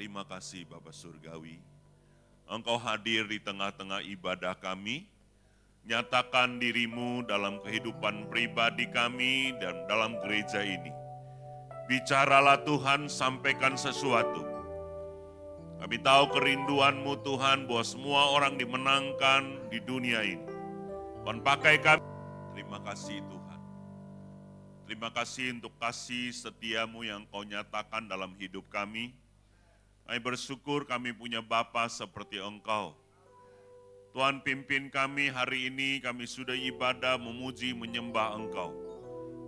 Terima kasih Bapak Surgawi. Engkau hadir di tengah-tengah ibadah kami. Nyatakan dirimu dalam kehidupan pribadi kami dan dalam gereja ini. Bicaralah Tuhan, sampaikan sesuatu. Kami tahu kerinduanmu Tuhan bahwa semua orang dimenangkan di dunia ini. Tuhan pakai kami. Terima kasih Tuhan. Terima kasih untuk kasih setiamu yang kau nyatakan dalam hidup kami. Kami bersyukur kami punya Bapa seperti Engkau. Tuhan pimpin kami hari ini, kami sudah ibadah, memuji, menyembah Engkau.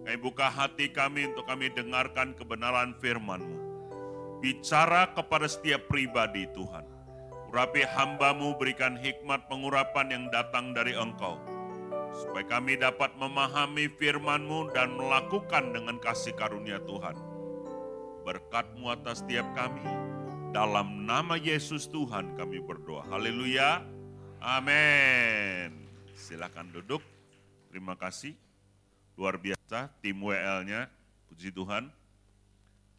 Kami buka hati kami untuk kami dengarkan kebenaran firman-Mu. Bicara kepada setiap pribadi Tuhan. Urapi hambamu berikan hikmat pengurapan yang datang dari Engkau. Supaya kami dapat memahami firman-Mu dan melakukan dengan kasih karunia Tuhan. Berkat-Mu atas setiap kami. Dalam nama Yesus Tuhan kami berdoa. Haleluya. Amin. Silakan duduk. Terima kasih. Luar biasa tim WL-nya. Puji Tuhan.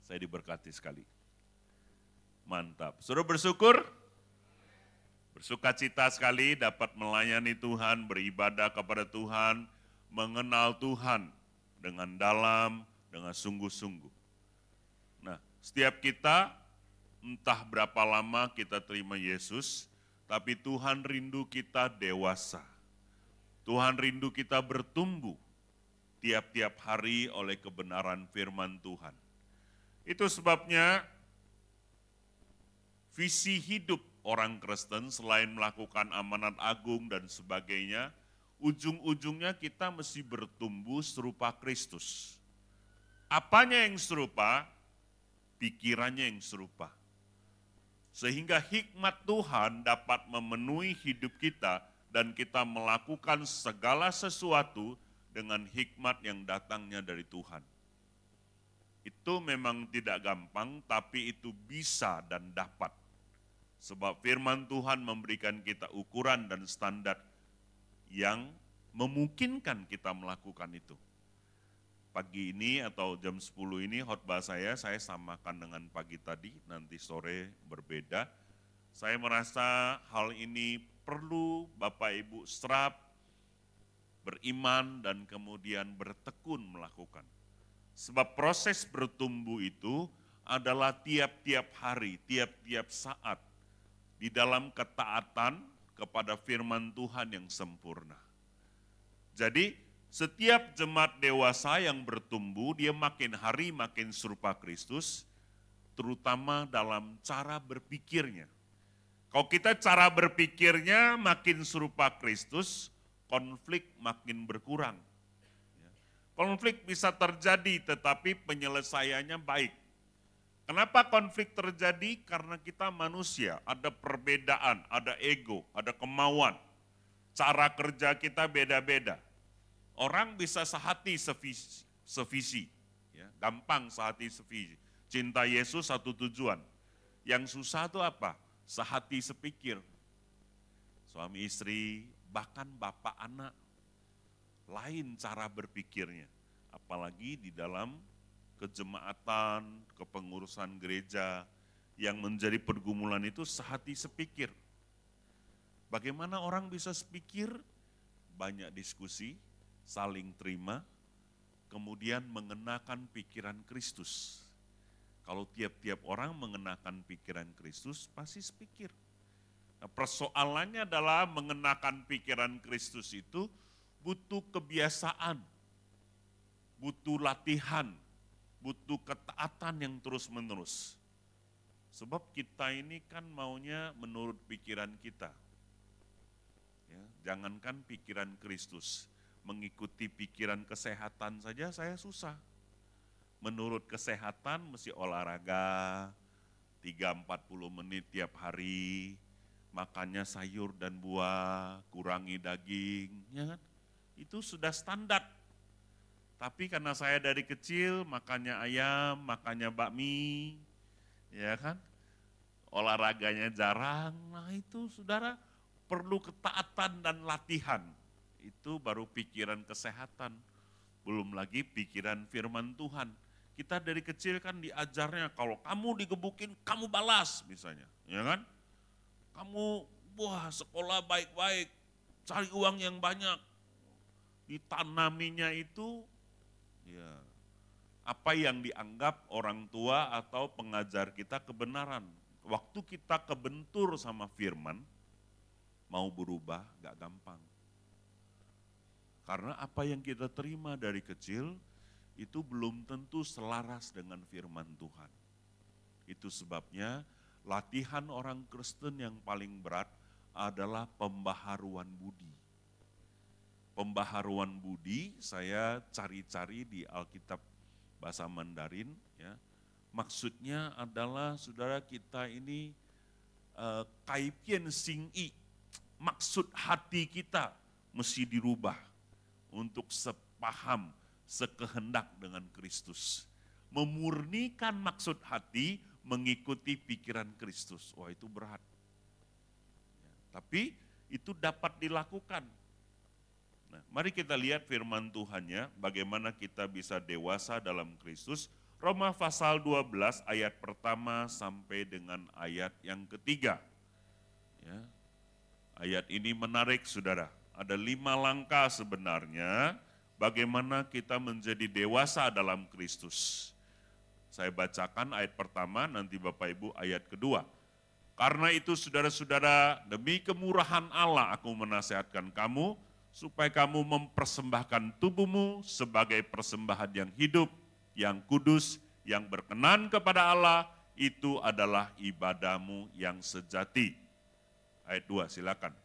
Saya diberkati sekali. Mantap. Suruh bersyukur. Bersuka cita sekali dapat melayani Tuhan, beribadah kepada Tuhan, mengenal Tuhan dengan dalam, dengan sungguh-sungguh. Nah, setiap kita, entah berapa lama kita terima Yesus, tapi Tuhan rindu kita dewasa. Tuhan rindu kita bertumbuh tiap-tiap hari oleh kebenaran firman Tuhan. Itu sebabnya visi hidup orang Kristen selain melakukan amanat agung dan sebagainya, ujung-ujungnya kita mesti bertumbuh serupa Kristus. Apanya yang serupa? Pikirannya yang serupa. Sehingga hikmat Tuhan dapat memenuhi hidup kita dan kita melakukan segala sesuatu dengan hikmat yang datangnya dari Tuhan. Itu memang tidak gampang, tapi itu bisa dan dapat. Sebab firman Tuhan memberikan kita ukuran dan standar yang memungkinkan kita melakukan itu. Pagi ini atau jam 10 ini khotbah saya, saya samakan dengan pagi tadi, nanti sore berbeda. Saya merasa hal ini perlu Bapak Ibu serap, beriman dan kemudian bertekun melakukan. Sebab proses bertumbuh itu adalah tiap-tiap hari, tiap-tiap saat di dalam ketaatan kepada firman Tuhan yang sempurna. Jadi setiap jemaat dewasa yang bertumbuh, dia makin hari makin serupa Kristus, terutama dalam cara berpikirnya. Kalau kita cara berpikirnya makin serupa Kristus, konflik makin berkurang. Konflik bisa terjadi tetapi penyelesaiannya baik. Kenapa konflik terjadi? Karena kita manusia, ada perbedaan, ada ego, ada kemauan. Cara kerja kita beda-beda. Orang bisa sehati sevisi, sevisi ya, gampang sehati sevisi. Cinta Yesus satu tujuan. Yang susah itu apa? Sehati sepikir. Suami istri, bahkan bapak anak. Lain cara berpikirnya. Apalagi di dalam kejemaatan, kepengurusan gereja, yang menjadi pergumulan itu sehati sepikir. Bagaimana orang bisa sepikir? Banyak diskusi, saling terima, kemudian mengenakan pikiran Kristus. Kalau tiap-tiap orang mengenakan pikiran Kristus, pasti sepikir. Nah, persoalannya adalah mengenakan pikiran Kristus itu butuh kebiasaan, butuh latihan, butuh ketaatan yang terus-menerus. Sebab kita ini kan maunya menurut pikiran kita. Ya, jangankan pikiran Kristus, mengikuti pikiran kesehatan saja saya susah. Menurut kesehatan mesti olahraga 3-40 menit tiap hari, makannya sayur dan buah, kurangi daging, ya kan? Itu sudah standar. Tapi karena saya dari kecil makannya ayam, makannya bakmi, ya kan? Olahraganya jarang, nah itu saudara perlu ketaatan dan latihan itu baru pikiran kesehatan, belum lagi pikiran firman Tuhan. Kita dari kecil kan diajarnya kalau kamu digebukin kamu balas misalnya, ya kan? Kamu wah sekolah baik-baik, cari uang yang banyak. Ditanaminya itu ya apa yang dianggap orang tua atau pengajar kita kebenaran. Waktu kita kebentur sama firman, mau berubah gak gampang. Karena apa yang kita terima dari kecil itu belum tentu selaras dengan firman Tuhan. Itu sebabnya latihan orang Kristen yang paling berat adalah pembaharuan budi. Pembaharuan budi saya cari-cari di Alkitab bahasa Mandarin ya. Maksudnya adalah saudara kita ini uh, kaipian sing maksud hati kita mesti dirubah untuk sepaham, sekehendak dengan Kristus. Memurnikan maksud hati mengikuti pikiran Kristus. Wah itu berat. Ya, tapi itu dapat dilakukan Nah, mari kita lihat firman Tuhannya, bagaimana kita bisa dewasa dalam Kristus. Roma pasal 12 ayat pertama sampai dengan ayat yang ketiga. Ya. Ayat ini menarik saudara. Ada lima langkah sebenarnya bagaimana kita menjadi dewasa dalam Kristus. Saya bacakan ayat pertama, nanti Bapak Ibu ayat kedua. Karena itu saudara-saudara, demi kemurahan Allah aku menasihatkan kamu, supaya kamu mempersembahkan tubuhmu sebagai persembahan yang hidup, yang kudus, yang berkenan kepada Allah, itu adalah ibadahmu yang sejati. Ayat 2, silakan.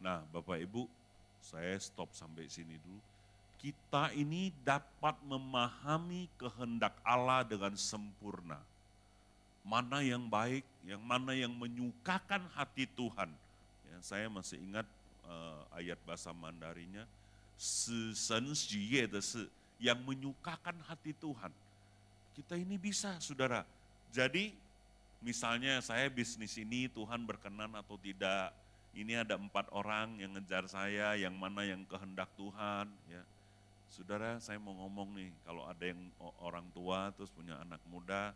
Nah, Bapak Ibu, saya stop sampai sini dulu. Kita ini dapat memahami kehendak Allah dengan sempurna. Mana yang baik, yang mana yang menyukakan hati Tuhan. Ya, saya masih ingat uh, ayat bahasa Mandarinya, yang menyukakan hati Tuhan. Kita ini bisa, saudara. Jadi, misalnya saya bisnis ini Tuhan berkenan atau tidak, ini ada empat orang yang ngejar saya, yang mana yang kehendak Tuhan. Ya. Saudara, saya mau ngomong nih, kalau ada yang orang tua terus punya anak muda,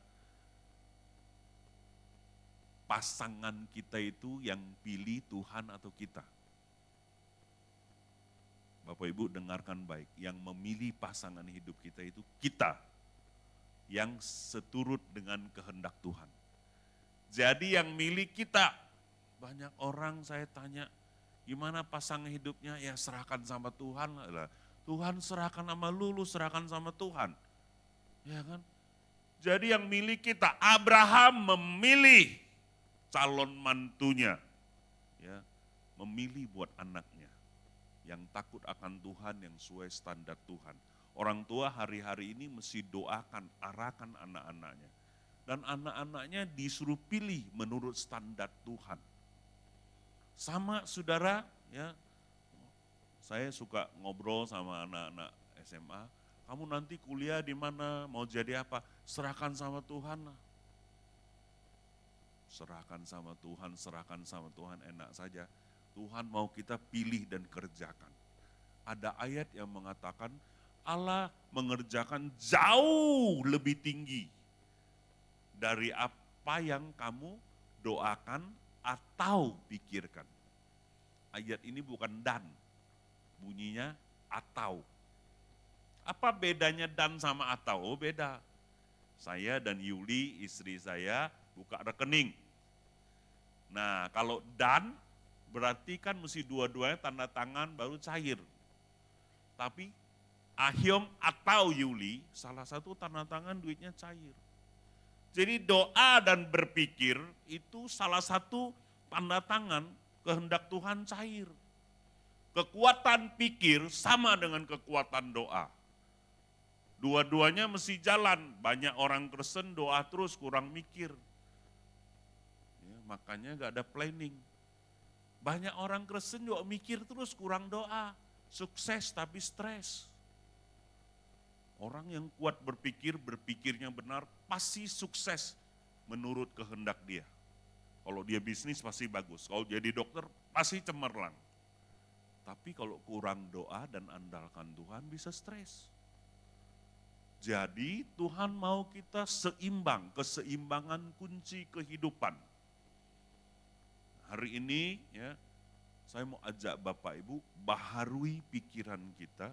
pasangan kita itu yang pilih Tuhan atau kita. Bapak Ibu dengarkan baik, yang memilih pasangan hidup kita itu kita, yang seturut dengan kehendak Tuhan. Jadi yang milih kita, banyak orang saya tanya, gimana pasangan hidupnya? Ya serahkan sama Tuhan lah. Tuhan serahkan sama lu, lu serahkan sama Tuhan. Ya kan? Jadi yang milik kita, Abraham memilih calon mantunya. Ya, memilih buat anaknya. Yang takut akan Tuhan, yang sesuai standar Tuhan. Orang tua hari-hari ini mesti doakan, arahkan anak-anaknya. Dan anak-anaknya disuruh pilih menurut standar Tuhan sama saudara, ya, saya suka ngobrol sama anak-anak SMA, kamu nanti kuliah di mana, mau jadi apa, serahkan sama Tuhan Serahkan sama Tuhan, serahkan sama Tuhan, enak saja. Tuhan mau kita pilih dan kerjakan. Ada ayat yang mengatakan Allah mengerjakan jauh lebih tinggi dari apa yang kamu doakan atau pikirkan. Ayat ini bukan dan, bunyinya atau. Apa bedanya dan sama atau? Oh beda. Saya dan Yuli, istri saya, buka rekening. Nah kalau dan, berarti kan mesti dua-duanya tanda tangan baru cair. Tapi Ahyong atau Yuli, salah satu tanda tangan duitnya cair. Jadi doa dan berpikir itu salah satu tanda tangan kehendak Tuhan cair. Kekuatan pikir sama dengan kekuatan doa. Dua-duanya mesti jalan. Banyak orang Kristen doa terus kurang mikir. Ya, makanya gak ada planning. Banyak orang Kristen juga mikir terus kurang doa. sukses tapi stres. Orang yang kuat berpikir, berpikirnya benar, pasti sukses menurut kehendak dia. Kalau dia bisnis pasti bagus, kalau jadi dokter pasti cemerlang. Tapi kalau kurang doa dan andalkan Tuhan bisa stres. Jadi Tuhan mau kita seimbang, keseimbangan kunci kehidupan. Hari ini ya saya mau ajak Bapak Ibu baharui pikiran kita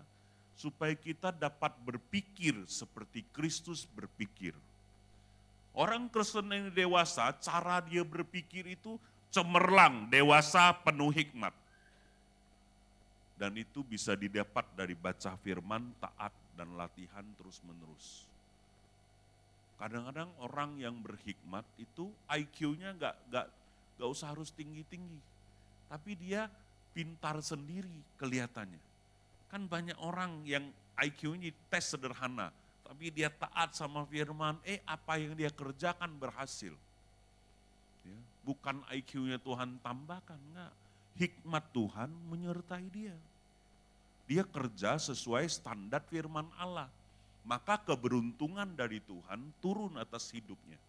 supaya kita dapat berpikir seperti Kristus berpikir. Orang Kristen yang dewasa, cara dia berpikir itu cemerlang, dewasa, penuh hikmat. Dan itu bisa didapat dari baca firman, taat, dan latihan terus-menerus. Kadang-kadang orang yang berhikmat itu IQ-nya nggak nggak nggak usah harus tinggi-tinggi, tapi dia pintar sendiri kelihatannya. Kan banyak orang yang IQ-nya tes sederhana, tapi dia taat sama firman, eh apa yang dia kerjakan berhasil. Ya, bukan IQ-nya Tuhan tambahkan, enggak. Hikmat Tuhan menyertai dia. Dia kerja sesuai standar firman Allah. Maka keberuntungan dari Tuhan turun atas hidupnya.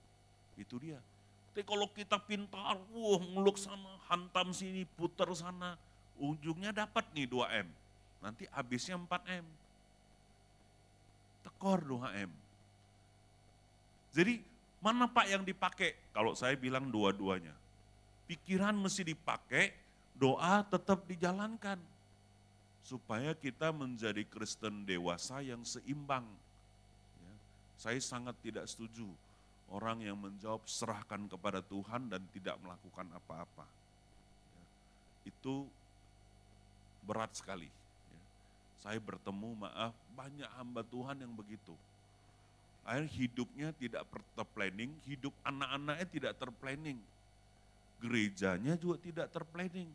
Itu dia. Tapi kalau kita pintar, wah ngeluk sana, hantam sini, putar sana, ujungnya dapat nih 2M. Nanti habisnya 4M. Tekor 2M. Jadi mana Pak yang dipakai? Kalau saya bilang dua-duanya. Pikiran mesti dipakai, doa tetap dijalankan supaya kita menjadi Kristen dewasa yang seimbang. Ya, saya sangat tidak setuju orang yang menjawab serahkan kepada Tuhan dan tidak melakukan apa-apa. Ya, itu berat sekali. Ya. Saya bertemu maaf banyak hamba Tuhan yang begitu. Akhirnya hidupnya tidak terplanning, hidup anak-anaknya tidak terplanning. Gerejanya juga tidak terplanning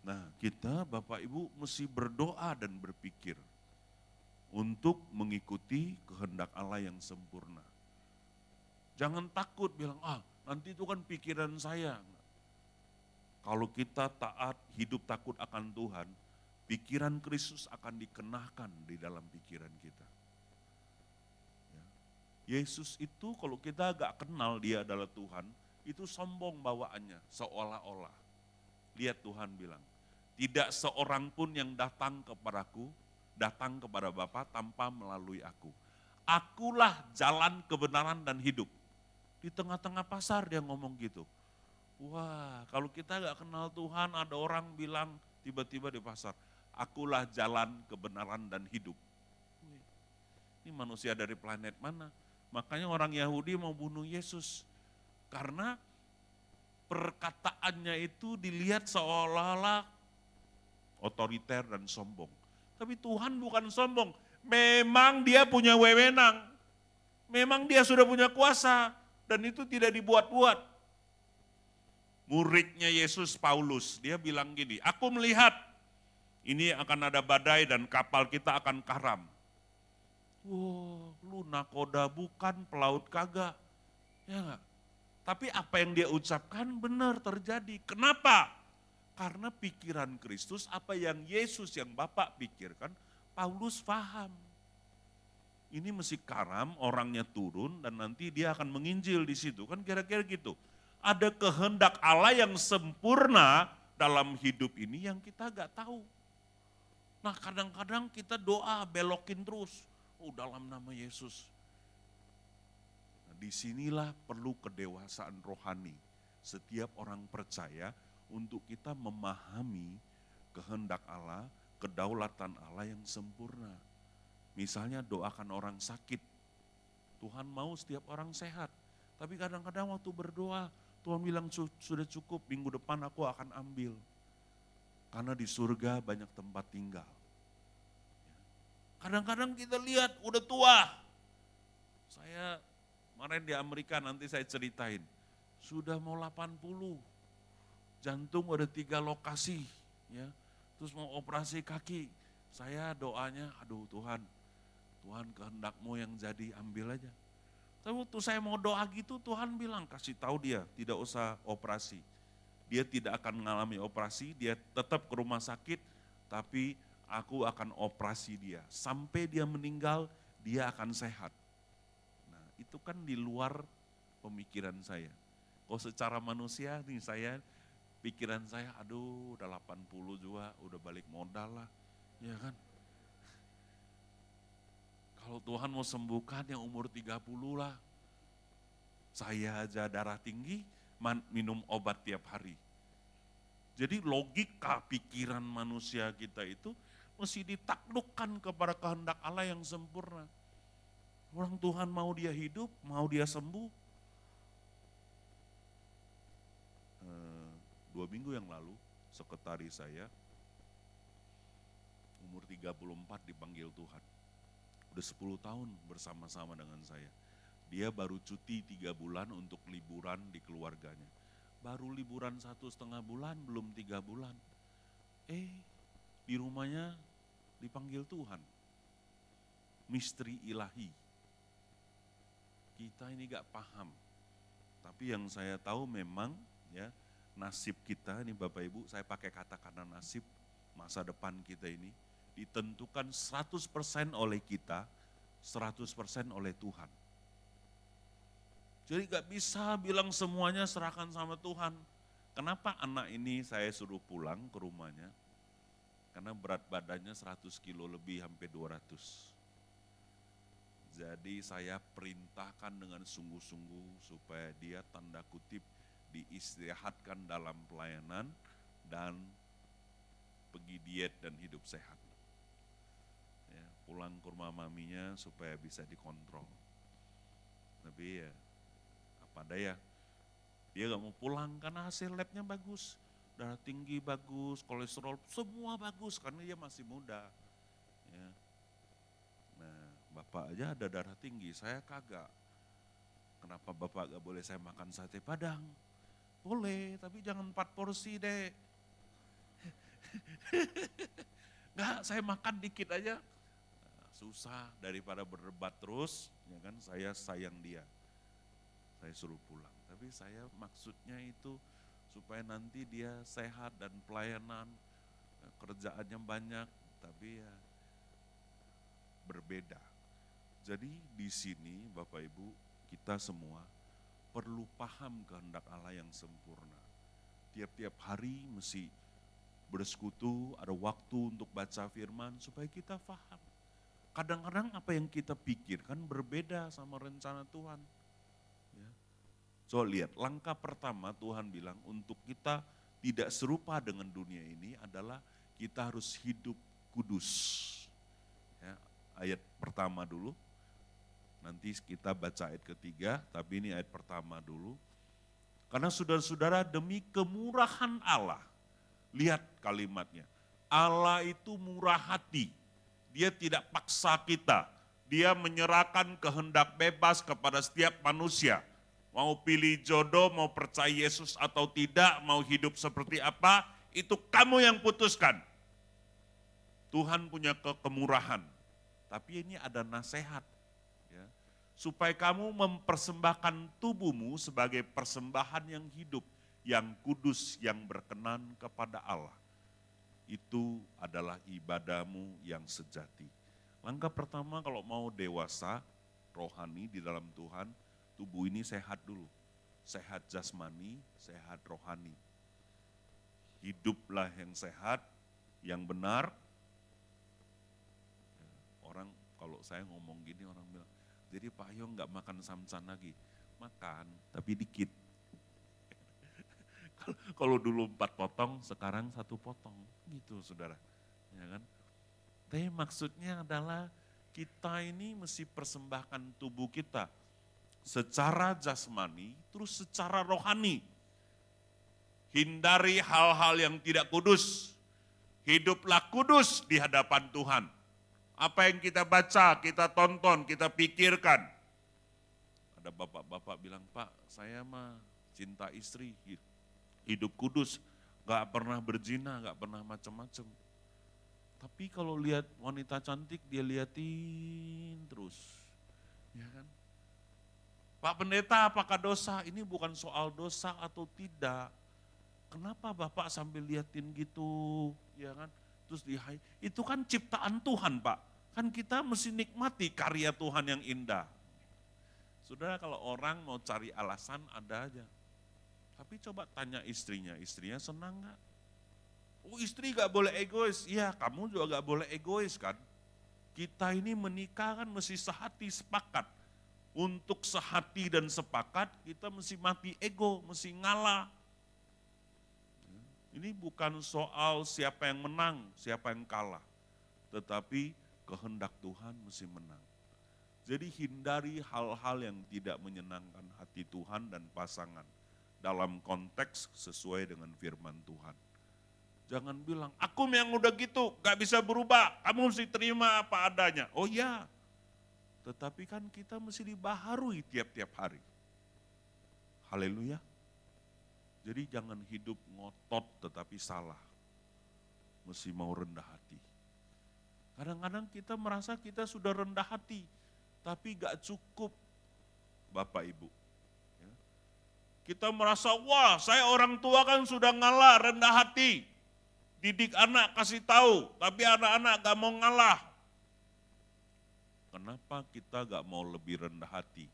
Nah, kita Bapak Ibu mesti berdoa dan berpikir untuk mengikuti kehendak Allah yang sempurna. Jangan takut bilang, ah nanti itu kan pikiran saya. Kalau kita taat, hidup takut akan Tuhan, pikiran Kristus akan dikenakan di dalam pikiran kita. Ya. Yesus itu kalau kita agak kenal dia adalah Tuhan, itu sombong bawaannya, seolah-olah. Lihat Tuhan bilang, tidak seorang pun yang datang kepadaku, datang kepada Bapa tanpa melalui aku. Akulah jalan kebenaran dan hidup. Di tengah-tengah pasar dia ngomong gitu. Wah, kalau kita gak kenal Tuhan, ada orang bilang tiba-tiba di pasar, akulah jalan kebenaran dan hidup. Ini manusia dari planet mana? Makanya orang Yahudi mau bunuh Yesus. Karena perkataannya itu dilihat seolah-olah otoriter dan sombong. Tapi Tuhan bukan sombong, memang dia punya wewenang. Memang dia sudah punya kuasa dan itu tidak dibuat-buat. Muridnya Yesus Paulus, dia bilang gini, aku melihat ini akan ada badai dan kapal kita akan karam. Wow, lu nakoda bukan, pelaut kagak. Ya gak? Tapi apa yang dia ucapkan benar terjadi. Kenapa? Karena pikiran Kristus, apa yang Yesus yang Bapak pikirkan, Paulus paham. Ini mesti karam, orangnya turun dan nanti dia akan menginjil di situ. Kan kira-kira gitu. Ada kehendak Allah yang sempurna dalam hidup ini yang kita gak tahu. Nah kadang-kadang kita doa belokin terus. Oh dalam nama Yesus. Nah, di sinilah perlu kedewasaan rohani. Setiap orang percaya untuk kita memahami kehendak Allah, kedaulatan Allah yang sempurna. Misalnya doakan orang sakit. Tuhan mau setiap orang sehat. Tapi kadang-kadang waktu berdoa, Tuhan bilang sudah cukup, minggu depan aku akan ambil. Karena di surga banyak tempat tinggal. Kadang-kadang kita lihat udah tua. Saya kemarin di Amerika nanti saya ceritain. Sudah mau 80, jantung ada tiga lokasi, ya. Terus mau operasi kaki, saya doanya, aduh Tuhan, Tuhan kehendakmu yang jadi ambil aja. Tapi waktu saya mau doa gitu Tuhan bilang kasih tahu dia tidak usah operasi. Dia tidak akan mengalami operasi, dia tetap ke rumah sakit, tapi aku akan operasi dia. Sampai dia meninggal, dia akan sehat. Nah, itu kan di luar pemikiran saya. Kalau secara manusia nih saya, pikiran saya, aduh udah 80 juga, udah balik modal lah. Ya kan? Kalau Tuhan mau sembuhkan yang umur 30 lah. Saya aja darah tinggi, minum obat tiap hari. Jadi logika pikiran manusia kita itu mesti ditaklukkan kepada kehendak Allah yang sempurna. Orang Tuhan mau dia hidup, mau dia sembuh. Eh, dua minggu yang lalu, sekretaris saya, umur 34 dipanggil Tuhan. Udah 10 tahun bersama-sama dengan saya. Dia baru cuti tiga bulan untuk liburan di keluarganya baru liburan satu setengah bulan, belum tiga bulan. Eh, di rumahnya dipanggil Tuhan. Misteri ilahi. Kita ini gak paham. Tapi yang saya tahu memang ya nasib kita ini Bapak Ibu, saya pakai kata kata nasib masa depan kita ini ditentukan 100% oleh kita, 100% oleh Tuhan. Jadi gak bisa bilang semuanya serahkan sama Tuhan. Kenapa anak ini saya suruh pulang ke rumahnya? Karena berat badannya 100 kilo lebih, hampir 200. Jadi saya perintahkan dengan sungguh-sungguh supaya dia tanda kutip diistirahatkan dalam pelayanan dan pergi diet dan hidup sehat. Ya, pulang ke rumah maminya supaya bisa dikontrol. Tapi ya apa daya. Dia gak mau pulang karena hasil labnya bagus. Darah tinggi bagus, kolesterol semua bagus karena dia masih muda. Ya. Nah, bapak aja ada darah tinggi, saya kagak. Kenapa bapak gak boleh saya makan sate padang? Boleh, tapi jangan empat porsi deh. Enggak, saya makan dikit aja. Nah, susah daripada berdebat terus, ya kan saya sayang dia saya suruh pulang. Tapi saya maksudnya itu supaya nanti dia sehat dan pelayanan, eh, kerjaannya banyak, tapi ya berbeda. Jadi di sini Bapak Ibu, kita semua perlu paham kehendak Allah yang sempurna. Tiap-tiap hari mesti bersekutu, ada waktu untuk baca firman supaya kita paham. Kadang-kadang apa yang kita pikirkan berbeda sama rencana Tuhan. So lihat, langkah pertama Tuhan bilang untuk kita tidak serupa dengan dunia ini adalah kita harus hidup kudus. Ya, ayat pertama dulu, nanti kita baca ayat ketiga, tapi ini ayat pertama dulu. Karena saudara-saudara demi kemurahan Allah, lihat kalimatnya, Allah itu murah hati, dia tidak paksa kita, dia menyerahkan kehendak bebas kepada setiap manusia Mau pilih jodoh, mau percaya Yesus atau tidak, mau hidup seperti apa, itu kamu yang putuskan. Tuhan punya kekemurahan. Tapi ini ada nasihat. Ya, supaya kamu mempersembahkan tubuhmu sebagai persembahan yang hidup, yang kudus, yang berkenan kepada Allah. Itu adalah ibadahmu yang sejati. Langkah pertama kalau mau dewasa, rohani di dalam Tuhan, tubuh ini sehat dulu. Sehat jasmani, sehat rohani. Hiduplah yang sehat, yang benar. Orang kalau saya ngomong gini orang bilang, jadi Pak Yong nggak makan samcan lagi. Makan, tapi dikit. kalau dulu empat potong, sekarang satu potong. Gitu saudara. Ya kan? Tapi maksudnya adalah kita ini mesti persembahkan tubuh kita secara jasmani, terus secara rohani. Hindari hal-hal yang tidak kudus. Hiduplah kudus di hadapan Tuhan. Apa yang kita baca, kita tonton, kita pikirkan. Ada bapak-bapak bilang, Pak, saya mah cinta istri, hidup kudus, gak pernah berzina, gak pernah macam-macam. Tapi kalau lihat wanita cantik, dia liatin terus. Ya kan? Pak Pendeta apakah dosa? Ini bukan soal dosa atau tidak. Kenapa Bapak sambil liatin gitu, ya kan? terus di itu kan ciptaan Tuhan Pak. Kan kita mesti nikmati karya Tuhan yang indah. Saudara kalau orang mau cari alasan ada aja. Tapi coba tanya istrinya, istrinya senang nggak? Oh istri gak boleh egois. Iya kamu juga gak boleh egois kan. Kita ini menikah kan mesti sehati sepakat. Untuk sehati dan sepakat kita mesti mati ego, mesti ngalah. Ini bukan soal siapa yang menang, siapa yang kalah. Tetapi kehendak Tuhan mesti menang. Jadi hindari hal-hal yang tidak menyenangkan hati Tuhan dan pasangan dalam konteks sesuai dengan firman Tuhan. Jangan bilang, aku yang udah gitu, gak bisa berubah, kamu mesti terima apa adanya. Oh ya, tetapi kan kita mesti dibaharui tiap-tiap hari. Haleluya. Jadi jangan hidup ngotot tetapi salah. Mesti mau rendah hati. Kadang-kadang kita merasa kita sudah rendah hati, tapi gak cukup Bapak Ibu. Ya. Kita merasa, wah saya orang tua kan sudah ngalah, rendah hati. Didik anak kasih tahu, tapi anak-anak gak mau ngalah. Kenapa kita gak mau lebih rendah hati?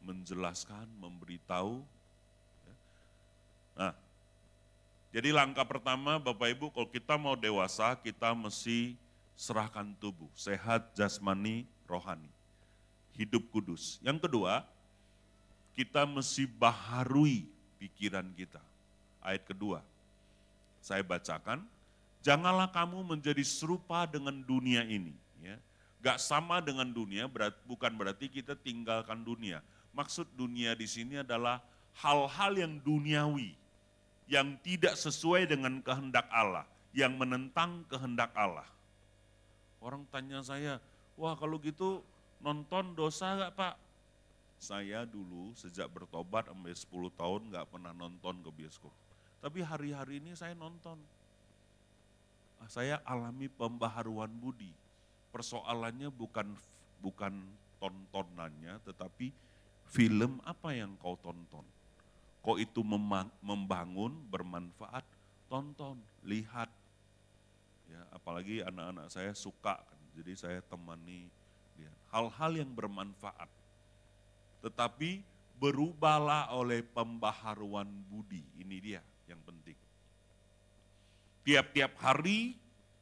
Menjelaskan, memberitahu. Ya. Nah, jadi langkah pertama Bapak Ibu, kalau kita mau dewasa, kita mesti serahkan tubuh, sehat jasmani, rohani hidup kudus. Yang kedua, kita mesti baharui pikiran kita. Ayat kedua, saya bacakan, janganlah kamu menjadi serupa dengan dunia ini. Gak sama dengan dunia, berat, bukan berarti kita tinggalkan dunia. Maksud dunia di sini adalah hal-hal yang duniawi, yang tidak sesuai dengan kehendak Allah, yang menentang kehendak Allah. Orang tanya saya, wah kalau gitu nonton dosa gak Pak? Saya dulu sejak bertobat sampai 10 tahun gak pernah nonton ke bioskop. Tapi hari-hari ini saya nonton. Saya alami pembaharuan budi. Persoalannya bukan bukan tontonannya, tetapi film apa yang kau tonton. Kok itu membangun, bermanfaat, tonton, lihat. Ya, apalagi anak-anak saya suka, kan. jadi saya temani hal-hal yang bermanfaat. Tetapi berubahlah oleh pembaharuan budi. Ini dia yang penting. Tiap-tiap hari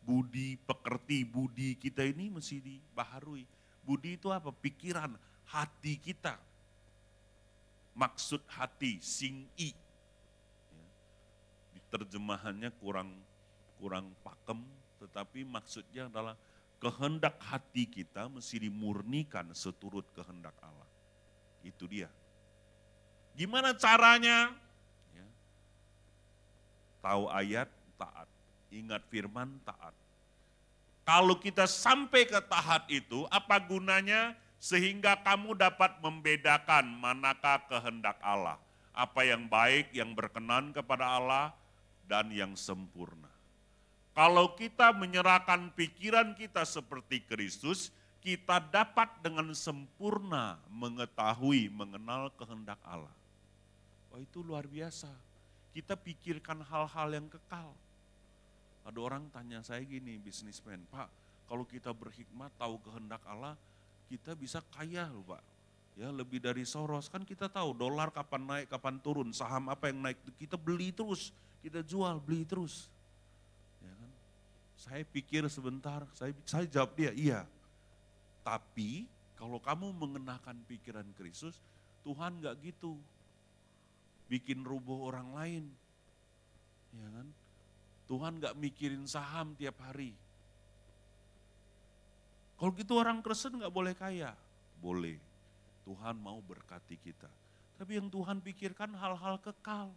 budi pekerti budi kita ini mesti dibaharui. Budi itu apa? Pikiran, hati kita. Maksud hati, sing i. Ya. Terjemahannya kurang kurang pakem, tetapi maksudnya adalah kehendak hati kita mesti dimurnikan seturut kehendak Allah. Itu dia. Gimana caranya? Ya. Tahu ayat, taat. Ingat firman, taat. Kalau kita sampai ke tahap itu, apa gunanya? Sehingga kamu dapat membedakan manakah kehendak Allah. Apa yang baik, yang berkenan kepada Allah, dan yang sempurna. Kalau kita menyerahkan pikiran kita seperti Kristus, kita dapat dengan sempurna mengetahui, mengenal kehendak Allah. Wah itu luar biasa. Kita pikirkan hal-hal yang kekal. Ada orang tanya saya gini, bisnismen, Pak, kalau kita berhikmat tahu kehendak Allah, kita bisa kaya loh Pak. Ya lebih dari Soros, kan kita tahu dolar kapan naik, kapan turun, saham apa yang naik, kita beli terus, kita jual, beli terus. Saya pikir sebentar, saya, saya jawab dia, iya. Tapi kalau kamu mengenakan pikiran Kristus, Tuhan gak gitu. Bikin rubuh orang lain. Ya kan? Tuhan gak mikirin saham tiap hari. Kalau gitu orang Kristen gak boleh kaya. Boleh. Tuhan mau berkati kita. Tapi yang Tuhan pikirkan hal-hal kekal.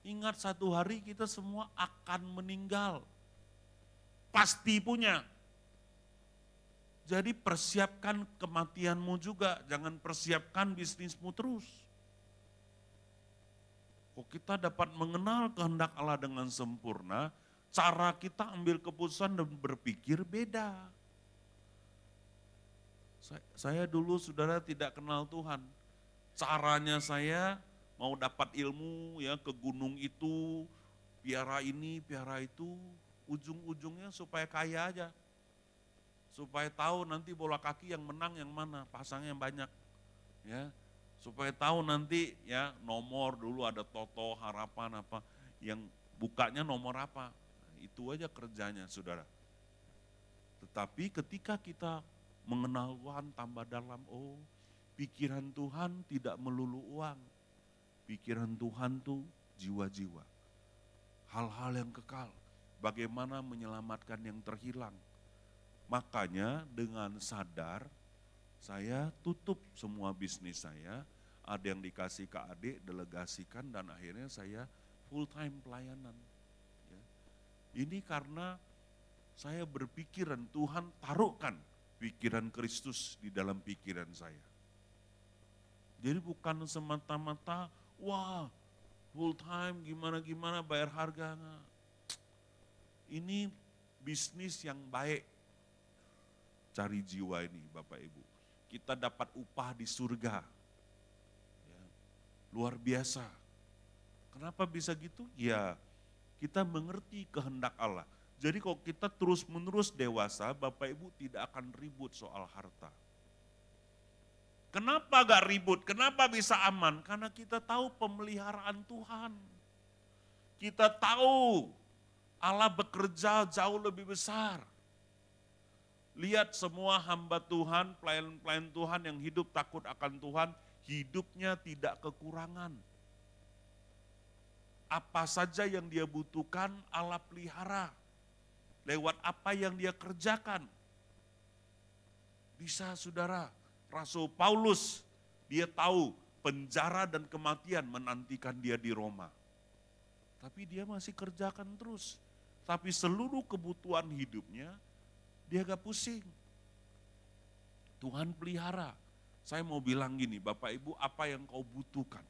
Ingat satu hari kita semua akan meninggal pasti punya. Jadi persiapkan kematianmu juga, jangan persiapkan bisnismu terus. Kok kita dapat mengenal kehendak Allah dengan sempurna, cara kita ambil keputusan dan berpikir beda. Saya, dulu saudara tidak kenal Tuhan. Caranya saya mau dapat ilmu ya ke gunung itu, piara ini, piara itu, ujung-ujungnya supaya kaya aja. Supaya tahu nanti bola kaki yang menang yang mana, pasangnya yang banyak. Ya, supaya tahu nanti ya nomor dulu ada toto harapan apa yang bukanya nomor apa. Itu aja kerjanya saudara. Tetapi ketika kita mengenal Tuhan tambah dalam oh pikiran Tuhan tidak melulu uang. Pikiran Tuhan tuh jiwa-jiwa. Hal-hal yang kekal. Bagaimana menyelamatkan yang terhilang. Makanya dengan sadar saya tutup semua bisnis saya, ada yang dikasih ke adik, delegasikan dan akhirnya saya full time pelayanan. Ya. Ini karena saya berpikiran Tuhan taruhkan pikiran Kristus di dalam pikiran saya. Jadi bukan semata-mata, wah full time gimana-gimana bayar harga. Ini bisnis yang baik. Cari jiwa ini Bapak Ibu kita dapat upah di surga. Ya, luar biasa. Kenapa bisa gitu? Ya, kita mengerti kehendak Allah. Jadi kalau kita terus-menerus dewasa, Bapak Ibu tidak akan ribut soal harta. Kenapa gak ribut? Kenapa bisa aman? Karena kita tahu pemeliharaan Tuhan. Kita tahu Allah bekerja jauh lebih besar. Lihat semua hamba Tuhan, pelayan-pelayan Tuhan yang hidup takut akan Tuhan, hidupnya tidak kekurangan. Apa saja yang dia butuhkan, Allah pelihara. Lewat apa yang dia kerjakan. Bisa saudara, Rasul Paulus, dia tahu penjara dan kematian menantikan dia di Roma. Tapi dia masih kerjakan terus. Tapi seluruh kebutuhan hidupnya dia gak pusing. Tuhan pelihara. Saya mau bilang gini, Bapak Ibu apa yang kau butuhkan?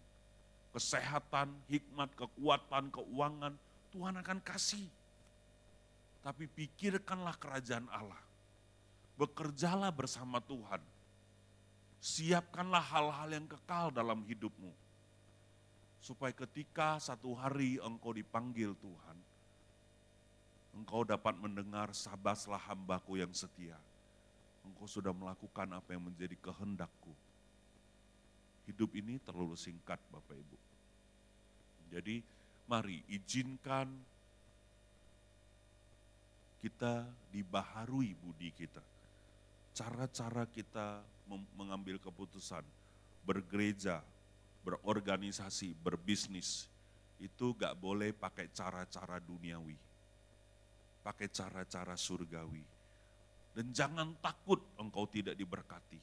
Kesehatan, hikmat, kekuatan, keuangan, Tuhan akan kasih. Tapi pikirkanlah kerajaan Allah. Bekerjalah bersama Tuhan. Siapkanlah hal-hal yang kekal dalam hidupmu. Supaya ketika satu hari engkau dipanggil Tuhan, engkau dapat mendengar sabaslah hambaku yang setia. Engkau sudah melakukan apa yang menjadi kehendakku. Hidup ini terlalu singkat Bapak Ibu. Jadi mari izinkan kita dibaharui budi kita. Cara-cara kita mengambil keputusan, bergereja, berorganisasi, berbisnis, itu gak boleh pakai cara-cara duniawi pakai cara-cara surgawi. Dan jangan takut engkau tidak diberkati.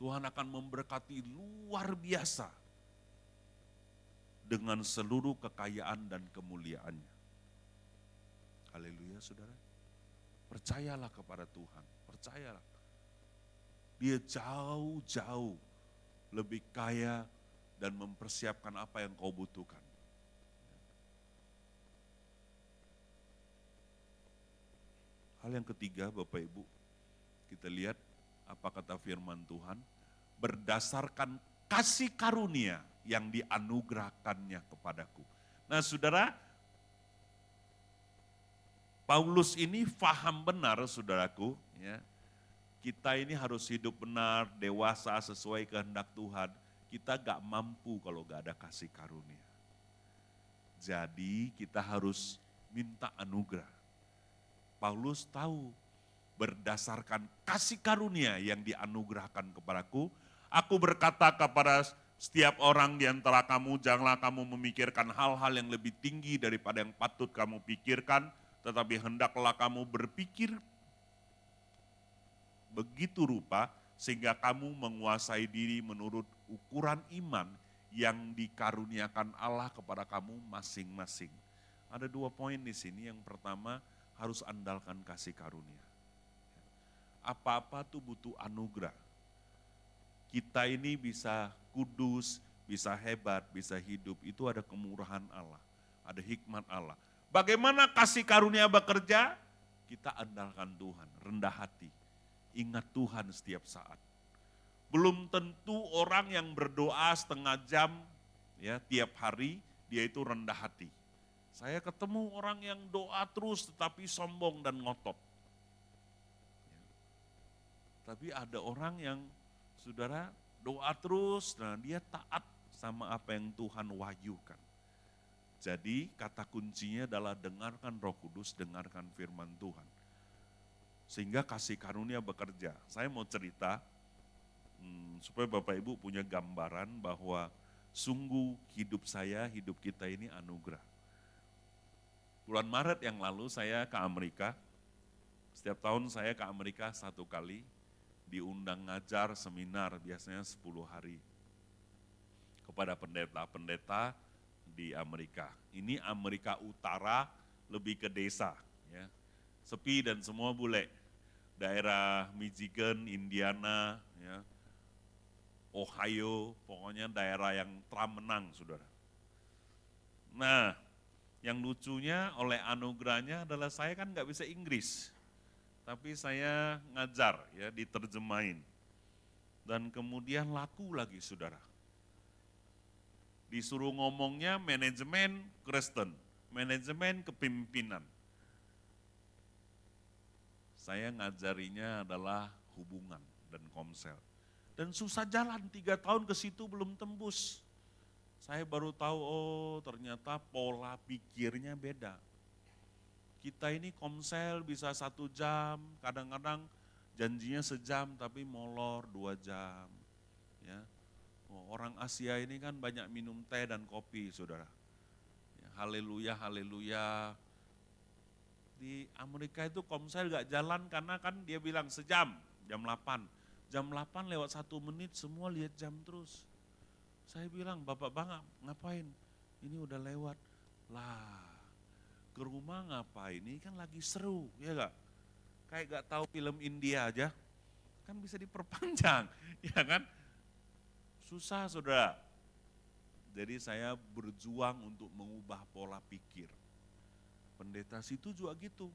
Tuhan akan memberkati luar biasa dengan seluruh kekayaan dan kemuliaannya. Haleluya saudara. Percayalah kepada Tuhan, percayalah. Dia jauh-jauh lebih kaya dan mempersiapkan apa yang kau butuhkan. Hal yang ketiga Bapak Ibu, kita lihat apa kata firman Tuhan, berdasarkan kasih karunia yang dianugerahkannya kepadaku. Nah saudara, Paulus ini faham benar saudaraku, ya, kita ini harus hidup benar, dewasa sesuai kehendak Tuhan. Kita gak mampu kalau gak ada kasih karunia. Jadi kita harus minta anugerah. Paulus tahu berdasarkan kasih karunia yang dianugerahkan kepadaku, aku berkata kepada setiap orang di antara kamu, janganlah kamu memikirkan hal-hal yang lebih tinggi daripada yang patut kamu pikirkan, tetapi hendaklah kamu berpikir begitu rupa sehingga kamu menguasai diri menurut ukuran iman yang dikaruniakan Allah kepada kamu masing-masing. Ada dua poin di sini. Yang pertama, harus andalkan kasih karunia. Apa-apa tuh butuh anugerah. Kita ini bisa kudus, bisa hebat, bisa hidup, itu ada kemurahan Allah, ada hikmat Allah. Bagaimana kasih karunia bekerja? Kita andalkan Tuhan, rendah hati. Ingat Tuhan setiap saat. Belum tentu orang yang berdoa setengah jam ya tiap hari dia itu rendah hati Saya ketemu orang yang doa terus tetapi sombong dan ngotot. Tapi ada orang yang saudara doa terus, nah dia taat sama apa yang Tuhan wahyukan. Jadi kata kuncinya adalah dengarkan roh kudus, dengarkan firman Tuhan. Sehingga kasih karunia bekerja. Saya mau cerita, hmm, supaya Bapak Ibu punya gambaran bahwa sungguh hidup saya, hidup kita ini anugerah. Bulan Maret yang lalu saya ke Amerika, setiap tahun saya ke Amerika satu kali, diundang ngajar seminar biasanya 10 hari kepada pendeta-pendeta di Amerika. Ini Amerika Utara lebih ke desa, ya. sepi dan semua bule. Daerah Michigan, Indiana, ya, Ohio, pokoknya daerah yang Trump menang, saudara. Nah, yang lucunya oleh anugerahnya adalah saya kan nggak bisa Inggris tapi saya ngajar ya diterjemahin. Dan kemudian laku lagi saudara. Disuruh ngomongnya manajemen Kristen, manajemen kepimpinan. Saya ngajarinya adalah hubungan dan komsel. Dan susah jalan, tiga tahun ke situ belum tembus. Saya baru tahu, oh ternyata pola pikirnya beda kita ini komsel bisa satu jam, kadang-kadang janjinya sejam tapi molor dua jam. Ya. Oh, orang Asia ini kan banyak minum teh dan kopi, saudara. Ya, haleluya, haleluya. Di Amerika itu komsel gak jalan karena kan dia bilang sejam, jam 8. Jam 8 lewat satu menit semua lihat jam terus. Saya bilang, bapak bang ngapain? Ini udah lewat. Lah, ke rumah ngapain ini kan lagi seru, ya gak? Kayak gak tahu film India aja, kan bisa diperpanjang, ya kan? Susah saudara. Jadi saya berjuang untuk mengubah pola pikir. Pendeta situ juga gitu.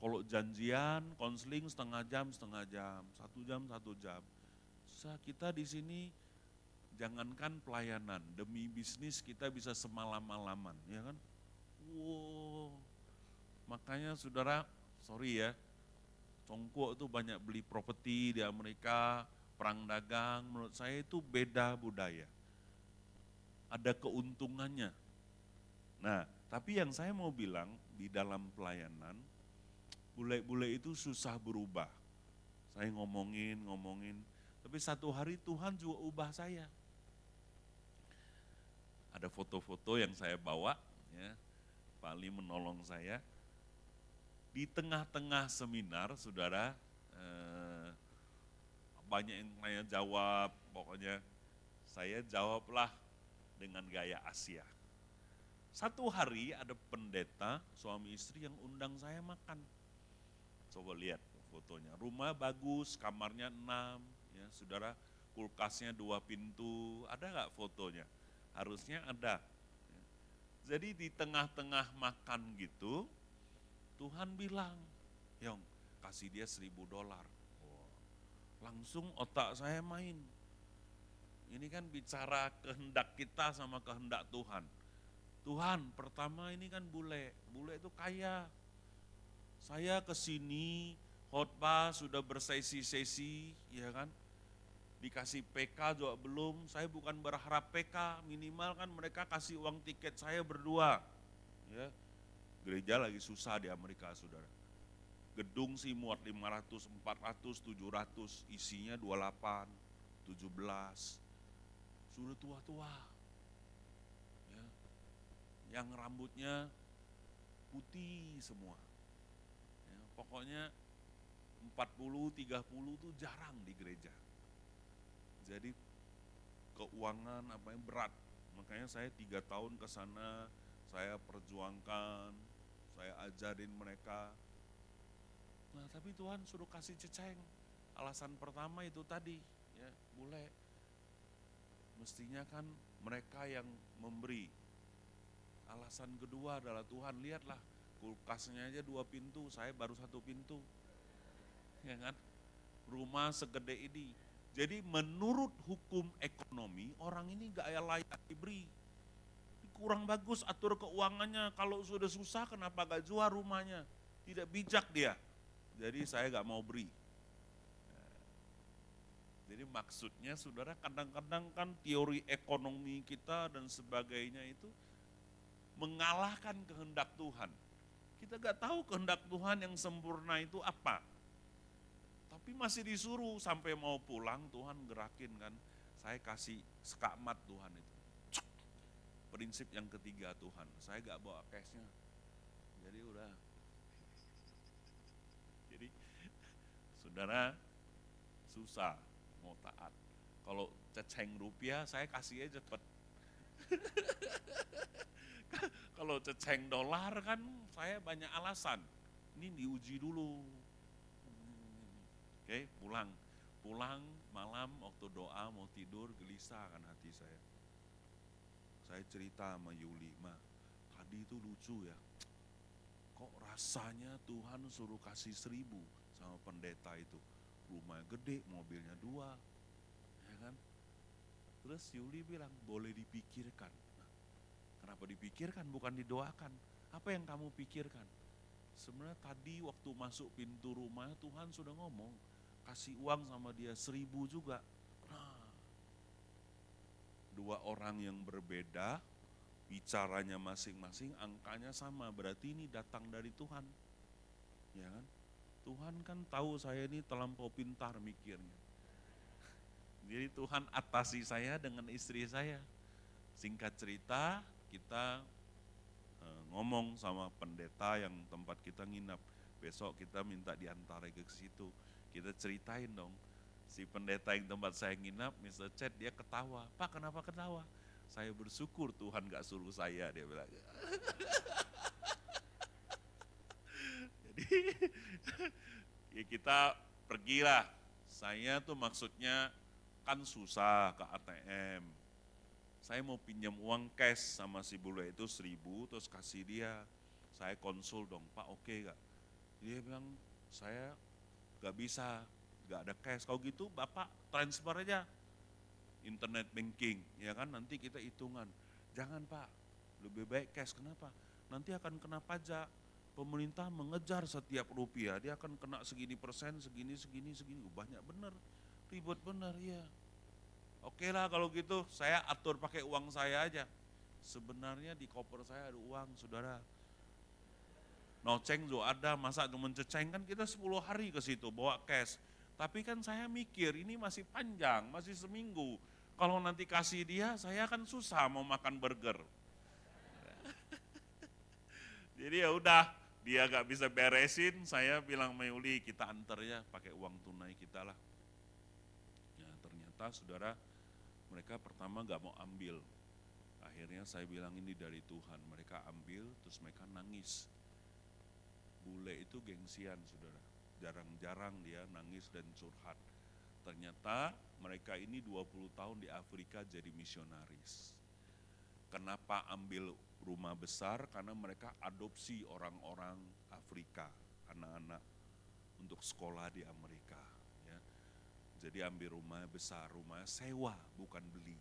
Kalau janjian, konseling setengah jam, setengah jam, satu jam, satu jam. Kita di sini jangankan pelayanan, demi bisnis kita bisa semalam-malaman, ya kan? Wow. Makanya saudara, sorry ya, Congkok itu banyak beli properti di Amerika, perang dagang, menurut saya itu beda budaya. Ada keuntungannya. Nah, tapi yang saya mau bilang di dalam pelayanan, bule-bule itu susah berubah. Saya ngomongin, ngomongin, tapi satu hari Tuhan juga ubah saya. Ada foto-foto yang saya bawa, ya, Pak Ali menolong saya. Di tengah-tengah seminar, saudara, eh, banyak yang nanya jawab, pokoknya saya jawablah dengan gaya Asia. Satu hari ada pendeta, suami istri yang undang saya makan. Coba lihat fotonya, rumah bagus, kamarnya enam, ya saudara, kulkasnya dua pintu, ada nggak fotonya? Harusnya ada, jadi di tengah-tengah makan gitu, Tuhan bilang, Yong, kasih dia seribu dolar. Langsung otak saya main. Ini kan bicara kehendak kita sama kehendak Tuhan. Tuhan, pertama ini kan bule, bule itu kaya. Saya ke sini, khotbah sudah bersesi-sesi, ya kan? Dikasih PK juga belum, saya bukan berharap PK, minimal kan mereka kasih uang tiket saya berdua. Ya. Gereja lagi susah di Amerika, Saudara. Gedung sih muat 500, 400, 700, isinya 28, 17. Sudah tua-tua. Ya. Yang rambutnya putih semua. Ya, pokoknya 40, 30 itu jarang di gereja jadi keuangan apa yang berat. Makanya saya tiga tahun ke sana, saya perjuangkan, saya ajarin mereka. Nah tapi Tuhan suruh kasih ceceng. Alasan pertama itu tadi, ya boleh. Mestinya kan mereka yang memberi. Alasan kedua adalah Tuhan lihatlah kulkasnya aja dua pintu, saya baru satu pintu. Ya kan? Rumah segede ini, jadi menurut hukum ekonomi, orang ini gak layak diberi. kurang bagus atur keuangannya. Kalau sudah susah kenapa gak jual rumahnya? Tidak bijak dia. Jadi saya gak mau beri. Jadi maksudnya saudara kadang-kadang kan teori ekonomi kita dan sebagainya itu mengalahkan kehendak Tuhan. Kita gak tahu kehendak Tuhan yang sempurna itu apa. Tapi masih disuruh sampai mau pulang Tuhan gerakin kan. Saya kasih sekamat Tuhan itu. Prinsip yang ketiga Tuhan, saya gak bawa cashnya. Jadi udah. Jadi saudara susah mau taat. Kalau ceceng rupiah saya kasih aja cepet. Kalau ceceng dolar kan saya banyak alasan. Ini diuji dulu. Oke, pulang. Pulang malam waktu doa mau tidur gelisah kan hati saya. Saya cerita sama Yuli, ma tadi itu lucu ya. Kok rasanya Tuhan suruh kasih seribu sama pendeta itu rumah gede, mobilnya dua, ya kan? Terus Yuli bilang, boleh dipikirkan. Kenapa dipikirkan, bukan didoakan? Apa yang kamu pikirkan? Sebenarnya tadi waktu masuk pintu rumah Tuhan sudah ngomong, kasih uang sama dia seribu juga. Nah, dua orang yang berbeda, bicaranya masing-masing, angkanya sama, berarti ini datang dari Tuhan. Ya kan? Tuhan kan tahu saya ini terlampau pintar mikirnya. Jadi Tuhan atasi saya dengan istri saya. Singkat cerita, kita eh, ngomong sama pendeta yang tempat kita nginap. Besok kita minta diantar ke situ. Kita ceritain dong. Si pendeta yang tempat saya nginap, Mr. Chat, dia ketawa. Pak kenapa ketawa? Saya bersyukur Tuhan gak suruh saya, dia bilang. Jadi ya kita pergilah. Saya tuh maksudnya kan susah ke ATM. Saya mau pinjam uang cash sama si bule itu seribu terus kasih dia. Saya konsul dong, Pak oke okay gak? Dia bilang, saya gak bisa, gak ada cash. Kalau gitu Bapak transfer aja internet banking, ya kan nanti kita hitungan. Jangan Pak, lebih baik cash, kenapa? Nanti akan kena pajak pemerintah mengejar setiap rupiah, dia akan kena segini persen, segini, segini, segini, banyak benar, ribet benar, ya. Oke lah kalau gitu, saya atur pakai uang saya aja. Sebenarnya di koper saya ada uang, saudara. Noceng juga ada, masa cuma ceceng kan kita 10 hari ke situ bawa cash. Tapi kan saya mikir ini masih panjang, masih seminggu. Kalau nanti kasih dia, saya akan susah mau makan burger. Jadi ya udah, dia gak bisa beresin, saya bilang Mayuli kita antar ya pakai uang tunai kita lah. Ya ternyata saudara mereka pertama gak mau ambil. Akhirnya saya bilang ini dari Tuhan, mereka ambil terus mereka nangis. Bule itu gengsian saudara, jarang-jarang dia nangis dan curhat. Ternyata mereka ini 20 tahun di Afrika jadi misionaris. Kenapa ambil rumah besar karena mereka adopsi orang-orang Afrika, anak-anak untuk sekolah di Amerika. Ya. Jadi ambil rumah besar, rumah sewa bukan beli.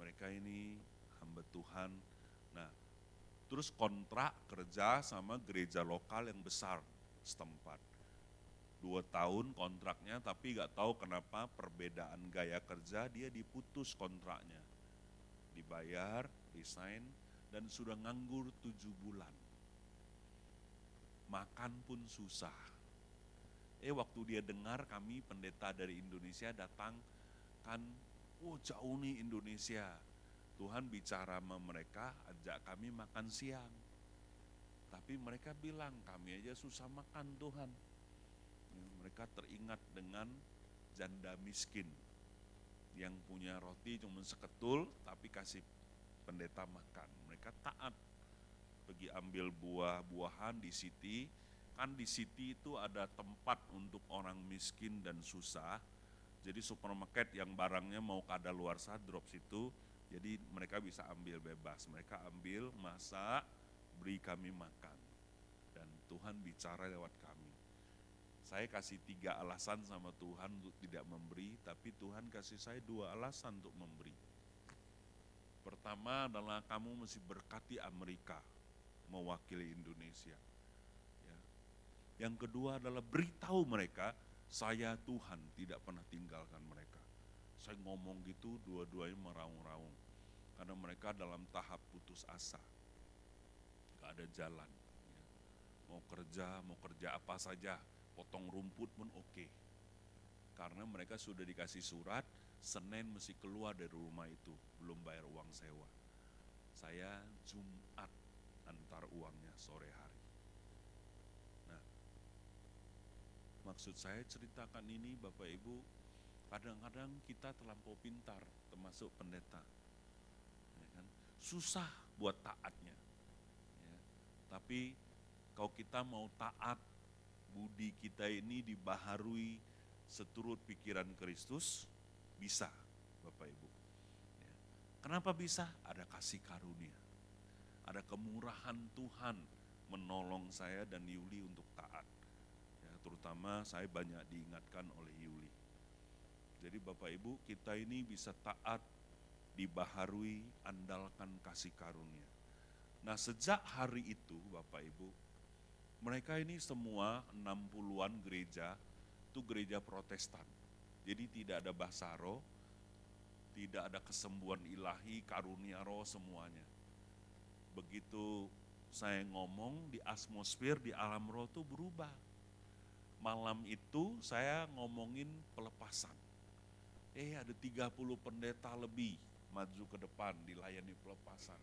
Mereka ini hamba Tuhan. Nah, terus kontrak kerja sama gereja lokal yang besar setempat. Dua tahun kontraknya tapi gak tahu kenapa perbedaan gaya kerja dia diputus kontraknya. Dibayar, resign, dan sudah nganggur tujuh bulan. Makan pun susah. Eh waktu dia dengar kami pendeta dari Indonesia datang, kan, oh jauh nih Indonesia. Tuhan bicara sama mereka, ajak kami makan siang. Tapi mereka bilang, kami aja susah makan Tuhan. Mereka teringat dengan janda miskin yang punya roti cuma seketul tapi kasih pendeta makan. Mereka taat pergi ambil buah-buahan di city. Kan di city itu ada tempat untuk orang miskin dan susah. Jadi supermarket yang barangnya mau kada luar drop situ. Jadi mereka bisa ambil bebas. Mereka ambil, masak, beri kami makan. Dan Tuhan bicara lewat kami. Saya kasih tiga alasan sama Tuhan untuk tidak memberi, tapi Tuhan kasih saya dua alasan untuk memberi Pertama adalah kamu mesti berkati Amerika mewakili Indonesia. Ya. Yang kedua adalah beritahu mereka saya Tuhan tidak pernah tinggalkan mereka. Saya ngomong gitu dua-duanya meraung-raung. Karena mereka dalam tahap putus asa. Gak ada jalan. Mau kerja, mau kerja apa saja, potong rumput pun oke. Karena mereka sudah dikasih surat, Senin mesti keluar dari rumah itu, belum bayar uang sewa. Saya Jumat antar uangnya sore hari. Nah, maksud saya ceritakan ini Bapak Ibu, kadang-kadang kita terlampau pintar, termasuk pendeta. Ya kan? Susah buat taatnya. Ya. Tapi kalau kita mau taat, budi kita ini dibaharui seturut pikiran Kristus, bisa, Bapak Ibu. Ya. Kenapa bisa? Ada kasih karunia. Ada kemurahan Tuhan menolong saya dan Yuli untuk taat. Ya, terutama saya banyak diingatkan oleh Yuli. Jadi Bapak Ibu, kita ini bisa taat, dibaharui, andalkan kasih karunia. Nah sejak hari itu Bapak Ibu, mereka ini semua 60-an gereja, itu gereja protestan jadi tidak ada bahasa roh, tidak ada kesembuhan ilahi, karunia roh semuanya. Begitu saya ngomong di atmosfer, di alam roh itu berubah. Malam itu saya ngomongin pelepasan. Eh ada 30 pendeta lebih maju ke depan dilayani pelepasan.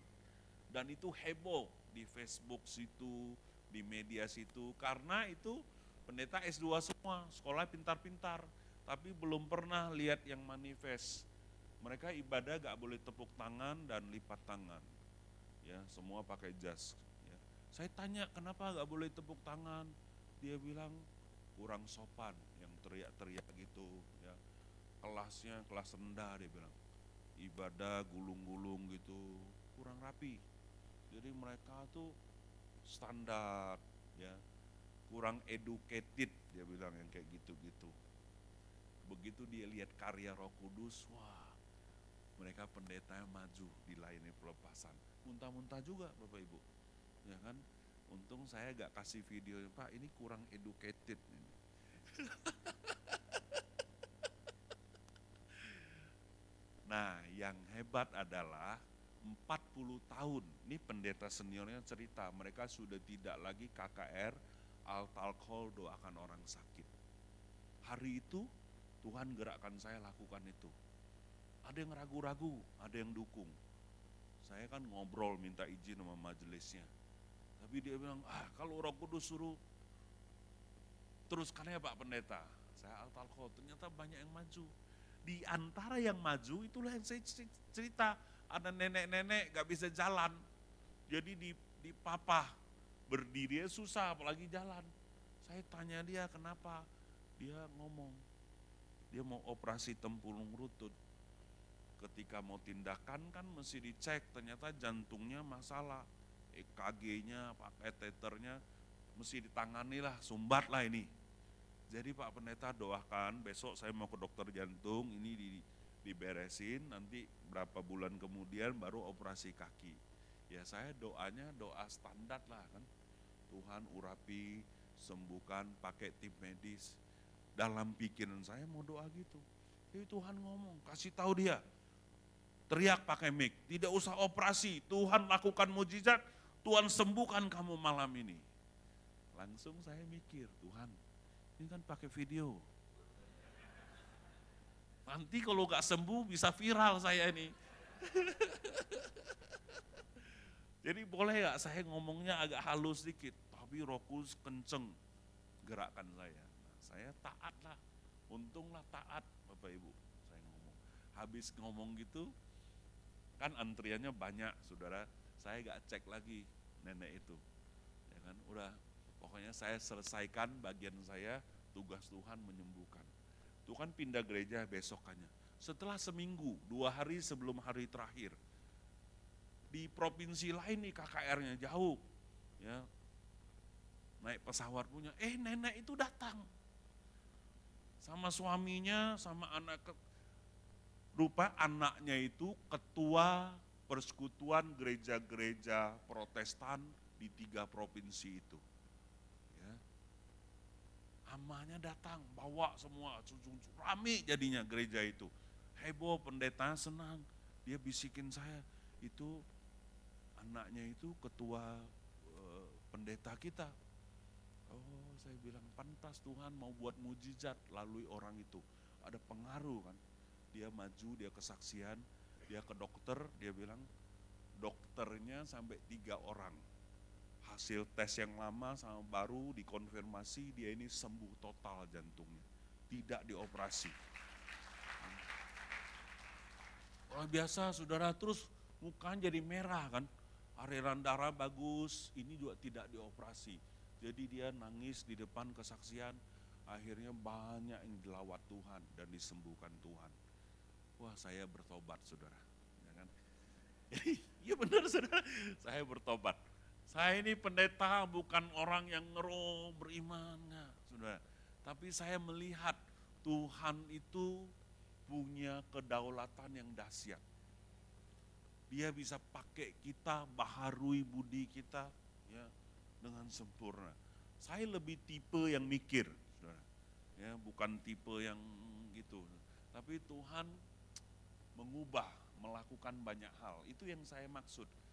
Dan itu heboh di Facebook situ, di media situ, karena itu pendeta S2 semua, sekolah pintar-pintar tapi belum pernah lihat yang manifest. Mereka ibadah gak boleh tepuk tangan dan lipat tangan. Ya, semua pakai jas. Ya. Saya tanya kenapa gak boleh tepuk tangan? Dia bilang kurang sopan, yang teriak-teriak gitu. Ya. Kelasnya kelas rendah dia bilang. Ibadah gulung-gulung gitu, kurang rapi. Jadi mereka tuh standar, ya kurang educated dia bilang yang kayak gitu-gitu begitu dia lihat karya Roh Kudus, wah, mereka pendeta yang maju di lainnya pelepasan. Muntah-muntah juga Bapak Ibu. Ya kan? Untung saya gak kasih video, Pak ini kurang educated. Ini. nah yang hebat adalah 40 tahun, ini pendeta seniornya cerita, mereka sudah tidak lagi KKR, altalkol doakan orang sakit. Hari itu Tuhan gerakkan saya lakukan itu. Ada yang ragu-ragu, ada yang dukung. Saya kan ngobrol minta izin sama majelisnya. Tapi dia bilang, ah kalau roh kudus suruh teruskan ya Pak Pendeta. Saya altalko, ternyata banyak yang maju. Di antara yang maju itulah yang saya cerita. Ada nenek-nenek gak bisa jalan. Jadi di, di papa berdiri susah apalagi jalan. Saya tanya dia kenapa. Dia ngomong, dia mau operasi tempurung rutut. Ketika mau tindakan kan mesti dicek, ternyata jantungnya masalah. EKG-nya, pakai teternya, mesti ditangani lah, sumbat lah ini. Jadi Pak Pendeta doakan, besok saya mau ke dokter jantung, ini di, diberesin, nanti berapa bulan kemudian baru operasi kaki. Ya saya doanya doa standar lah kan. Tuhan urapi, sembuhkan, pakai tim medis dalam pikiran saya mau doa gitu. Jadi Tuhan ngomong, kasih tahu dia. Teriak pakai mic, tidak usah operasi, Tuhan lakukan mujizat, Tuhan sembuhkan kamu malam ini. Langsung saya mikir, Tuhan, ini kan pakai video. Nanti kalau gak sembuh bisa viral saya ini. Jadi boleh gak saya ngomongnya agak halus sedikit, tapi rokus kenceng gerakan saya saya taat lah, untunglah taat Bapak Ibu, saya ngomong. Habis ngomong gitu, kan antriannya banyak saudara, saya gak cek lagi nenek itu. Ya kan, udah pokoknya saya selesaikan bagian saya, tugas Tuhan menyembuhkan. Tuhan pindah gereja besokannya. Setelah seminggu, dua hari sebelum hari terakhir, di provinsi lain nih KKR-nya jauh, ya naik pesawat punya, eh nenek itu datang sama suaminya, sama anak ke, rupa anaknya itu ketua persekutuan gereja-gereja protestan di tiga provinsi itu. Ya. Amanya datang, bawa semua, rame jadinya gereja itu. Heboh, pendeta senang, dia bisikin saya, itu anaknya itu ketua e, pendeta kita. Oh, saya bilang pantas Tuhan mau buat mujizat lalui orang itu. Ada pengaruh kan. Dia maju, dia kesaksian, dia ke dokter, dia bilang dokternya sampai tiga orang. Hasil tes yang lama sama baru dikonfirmasi dia ini sembuh total jantungnya. Tidak dioperasi. Orang biasa saudara terus mukanya jadi merah kan. Aliran darah bagus, ini juga tidak dioperasi. Jadi dia nangis di depan kesaksian, akhirnya banyak yang dilawat Tuhan dan disembuhkan Tuhan wah saya bertobat saudara. Ya kan? Iya benar saudara, saya bertobat. Saya ini pendeta bukan orang yang ngeroh beriman, enggak, saudara. Tapi saya melihat Tuhan itu punya kedaulatan yang dahsyat. Dia bisa pakai kita, baharui budi kita ya dengan sempurna. Saya lebih tipe yang mikir, saudara. Ya, bukan tipe yang gitu. Tapi Tuhan mengubah, melakukan banyak hal. Itu yang saya maksud.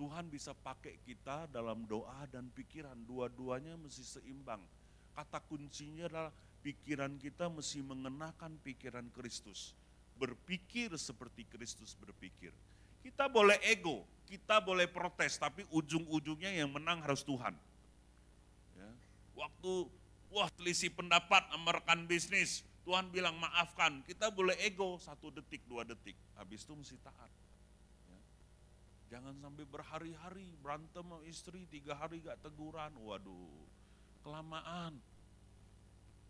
Tuhan bisa pakai kita dalam doa dan pikiran, dua-duanya mesti seimbang. Kata kuncinya adalah pikiran kita mesti mengenakan pikiran Kristus. Berpikir seperti Kristus berpikir. Kita boleh ego, kita boleh protes, tapi ujung-ujungnya yang menang harus Tuhan. Ya. Waktu, wah selisih pendapat sama rekan bisnis, Tuhan bilang maafkan, kita boleh ego satu detik, dua detik, habis itu mesti taat. Jangan sampai berhari-hari berantem sama istri, tiga hari gak teguran, waduh, kelamaan.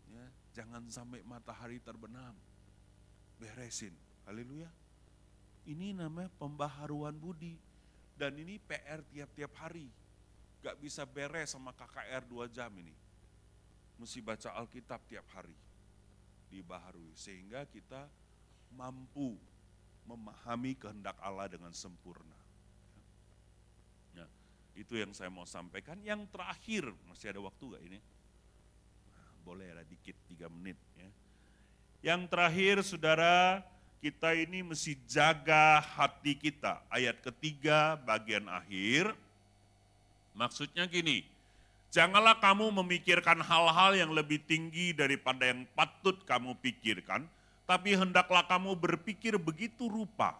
Ya, jangan sampai matahari terbenam, beresin, haleluya. Ini namanya pembaharuan budi, dan ini PR tiap-tiap hari. Gak bisa beres sama KKR dua jam ini. Mesti baca Alkitab tiap hari dibaharui sehingga kita mampu memahami kehendak Allah dengan sempurna. Itu yang saya mau sampaikan. Yang terakhir, masih ada waktu gak ini? Nah, boleh ada dikit, tiga menit. Ya. Yang terakhir, saudara, kita ini mesti jaga hati kita. Ayat ketiga, bagian akhir. Maksudnya gini, Janganlah kamu memikirkan hal-hal yang lebih tinggi daripada yang patut kamu pikirkan, tapi hendaklah kamu berpikir begitu rupa.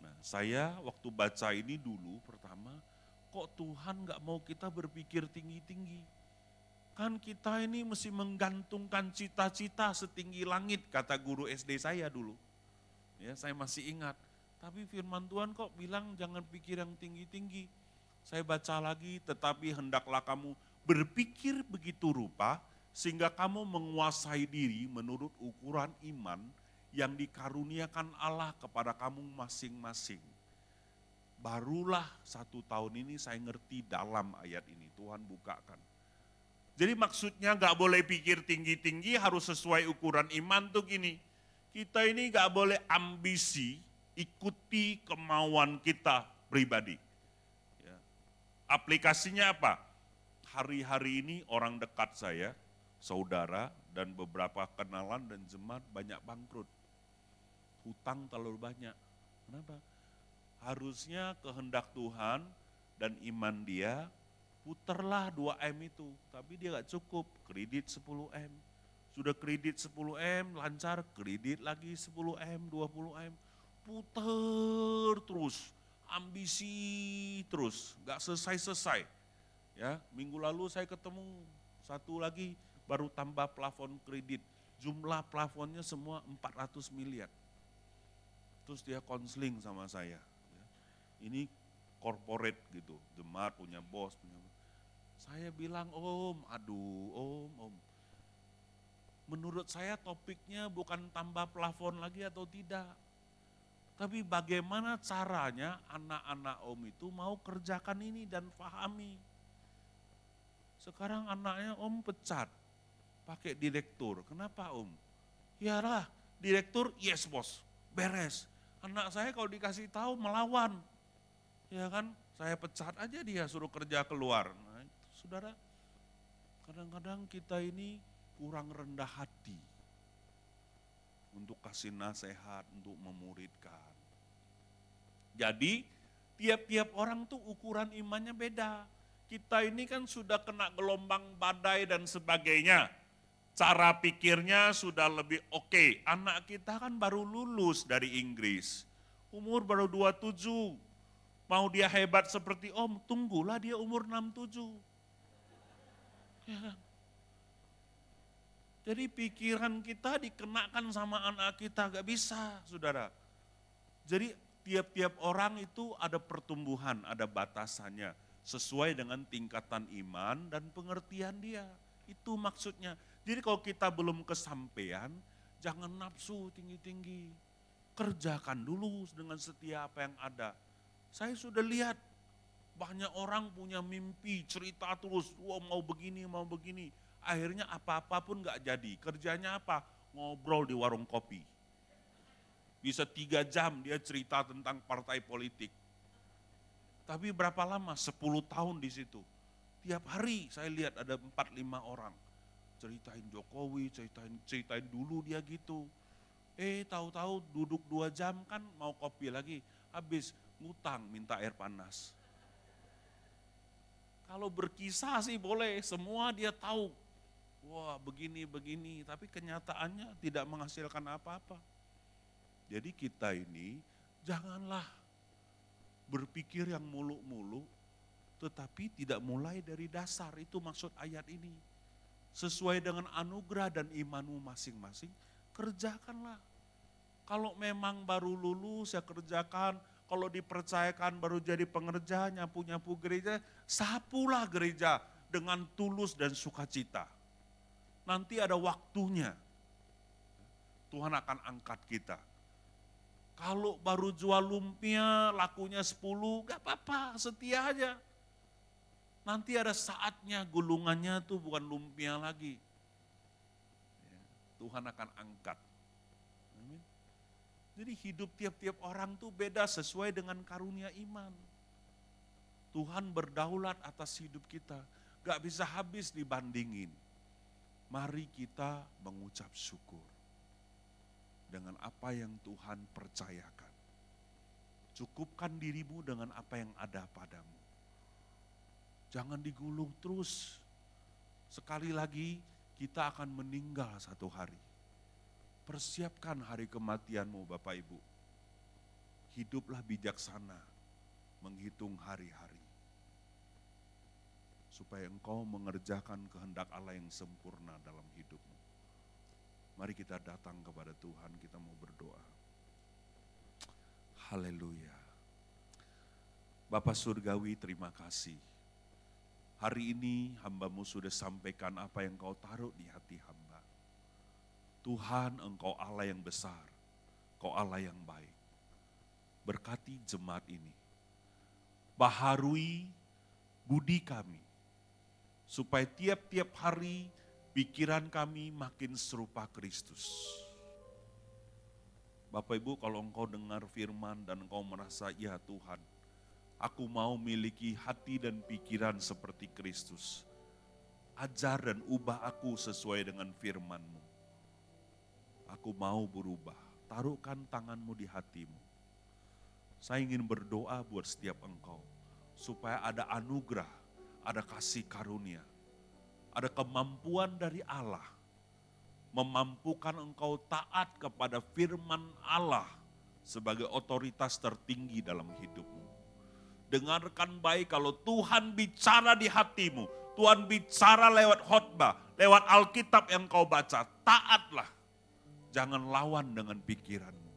Nah, saya waktu baca ini dulu pertama, kok Tuhan nggak mau kita berpikir tinggi-tinggi? Kan kita ini mesti menggantungkan cita-cita setinggi langit, kata guru SD saya dulu. Ya, saya masih ingat. Tapi firman Tuhan kok bilang jangan pikir yang tinggi-tinggi saya baca lagi, tetapi hendaklah kamu berpikir begitu rupa, sehingga kamu menguasai diri menurut ukuran iman yang dikaruniakan Allah kepada kamu masing-masing. Barulah satu tahun ini saya ngerti dalam ayat ini, Tuhan bukakan. Jadi maksudnya gak boleh pikir tinggi-tinggi, harus sesuai ukuran iman tuh gini. Kita ini gak boleh ambisi, ikuti kemauan kita pribadi. Aplikasinya apa? Hari-hari ini orang dekat saya, saudara dan beberapa kenalan dan jemaat banyak bangkrut. Hutang terlalu banyak. Kenapa? Harusnya kehendak Tuhan dan iman dia puterlah 2M itu. Tapi dia gak cukup, kredit 10M. Sudah kredit 10M, lancar, kredit lagi 10M, 20M. Puter terus ambisi terus, nggak selesai-selesai. Ya, minggu lalu saya ketemu satu lagi baru tambah plafon kredit. Jumlah plafonnya semua 400 miliar. Terus dia konseling sama saya. Ini corporate gitu, jemaat punya bos, punya saya bilang, om, aduh, om, om. Menurut saya topiknya bukan tambah plafon lagi atau tidak tapi bagaimana caranya anak-anak om itu mau kerjakan ini dan pahami. Sekarang anaknya om pecat, pakai direktur. Kenapa om? Yalah, direktur yes bos, beres. Anak saya kalau dikasih tahu melawan. Ya kan, saya pecat aja dia suruh kerja keluar. Nah, saudara, kadang-kadang kita ini kurang rendah hati untuk kasih nasihat, untuk memuridkan. Jadi, tiap-tiap orang tuh ukuran imannya beda. Kita ini kan sudah kena gelombang badai dan sebagainya. Cara pikirnya sudah lebih oke. Okay. Anak kita kan baru lulus dari Inggris. Umur baru 27. Mau dia hebat seperti om, tunggulah dia umur 67. Ya kan? Jadi pikiran kita dikenakan sama anak kita, gak bisa saudara. Jadi tiap-tiap orang itu ada pertumbuhan, ada batasannya. Sesuai dengan tingkatan iman dan pengertian dia. Itu maksudnya. Jadi kalau kita belum kesampaian, jangan nafsu tinggi-tinggi. Kerjakan dulu dengan setia apa yang ada. Saya sudah lihat banyak orang punya mimpi, cerita terus, wah mau begini, mau begini akhirnya apa-apa pun gak jadi. Kerjanya apa? Ngobrol di warung kopi. Bisa tiga jam dia cerita tentang partai politik. Tapi berapa lama? Sepuluh tahun di situ. Tiap hari saya lihat ada empat lima orang. Ceritain Jokowi, ceritain, ceritain dulu dia gitu. Eh tahu-tahu duduk dua jam kan mau kopi lagi. Habis ngutang minta air panas. Kalau berkisah sih boleh, semua dia tahu wah begini begini, tapi kenyataannya tidak menghasilkan apa-apa. Jadi kita ini janganlah berpikir yang muluk-muluk, tetapi tidak mulai dari dasar. Itu maksud ayat ini. Sesuai dengan anugerah dan imanmu masing-masing, kerjakanlah. Kalau memang baru lulus ya kerjakan, kalau dipercayakan baru jadi pengerja, nyapu-nyapu gereja, sapulah gereja dengan tulus dan sukacita nanti ada waktunya. Tuhan akan angkat kita. Kalau baru jual lumpia lakunya 10, gak apa-apa, setia aja. Nanti ada saatnya gulungannya tuh bukan lumpia lagi. Ya, Tuhan akan angkat. Jadi hidup tiap-tiap orang tuh beda sesuai dengan karunia iman. Tuhan berdaulat atas hidup kita. Gak bisa habis dibandingin mari kita mengucap syukur dengan apa yang Tuhan percayakan. Cukupkan dirimu dengan apa yang ada padamu. Jangan digulung terus. Sekali lagi kita akan meninggal satu hari. Persiapkan hari kematianmu Bapak Ibu. Hiduplah bijaksana menghitung hari-hari supaya engkau mengerjakan kehendak Allah yang sempurna dalam hidupmu. Mari kita datang kepada Tuhan, kita mau berdoa. Haleluya. Bapak Surgawi terima kasih. Hari ini hambamu sudah sampaikan apa yang kau taruh di hati hamba. Tuhan engkau Allah yang besar, kau Allah yang baik. Berkati jemaat ini. Baharui budi kami supaya tiap-tiap hari pikiran kami makin serupa Kristus. Bapak Ibu kalau engkau dengar firman dan engkau merasa ya Tuhan, aku mau miliki hati dan pikiran seperti Kristus. Ajar dan ubah aku sesuai dengan firman-Mu. Aku mau berubah, taruhkan tanganmu di hatimu. Saya ingin berdoa buat setiap engkau, supaya ada anugerah ada kasih karunia, ada kemampuan dari Allah memampukan engkau taat kepada firman Allah sebagai otoritas tertinggi dalam hidupmu. Dengarkan baik kalau Tuhan bicara di hatimu, Tuhan bicara lewat khotbah, lewat Alkitab yang kau baca, taatlah. Jangan lawan dengan pikiranmu.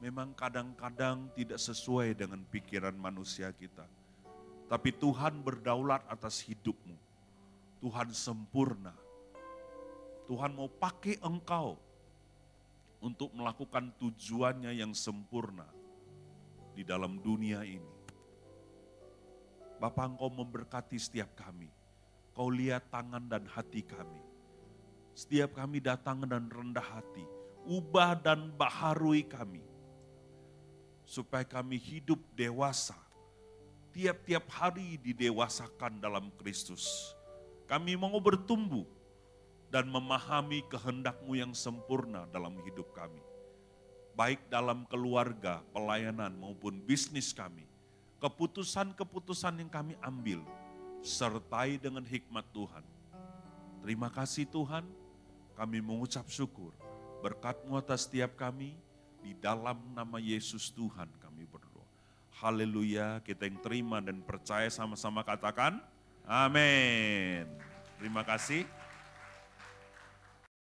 Memang kadang-kadang tidak sesuai dengan pikiran manusia kita tapi Tuhan berdaulat atas hidupmu. Tuhan sempurna. Tuhan mau pakai engkau untuk melakukan tujuannya yang sempurna di dalam dunia ini. Bapak engkau memberkati setiap kami. Kau lihat tangan dan hati kami. Setiap kami datang dan rendah hati. Ubah dan baharui kami supaya kami hidup dewasa. Tiap-tiap hari didewasakan dalam Kristus. Kami mau bertumbuh dan memahami kehendakmu yang sempurna dalam hidup kami. Baik dalam keluarga, pelayanan maupun bisnis kami. Keputusan-keputusan yang kami ambil, sertai dengan hikmat Tuhan. Terima kasih Tuhan, kami mengucap syukur. Berkatmu atas setiap kami, di dalam nama Yesus Tuhan kami berdoa. Haleluya, kita yang terima dan percaya sama-sama katakan, amin. Terima kasih.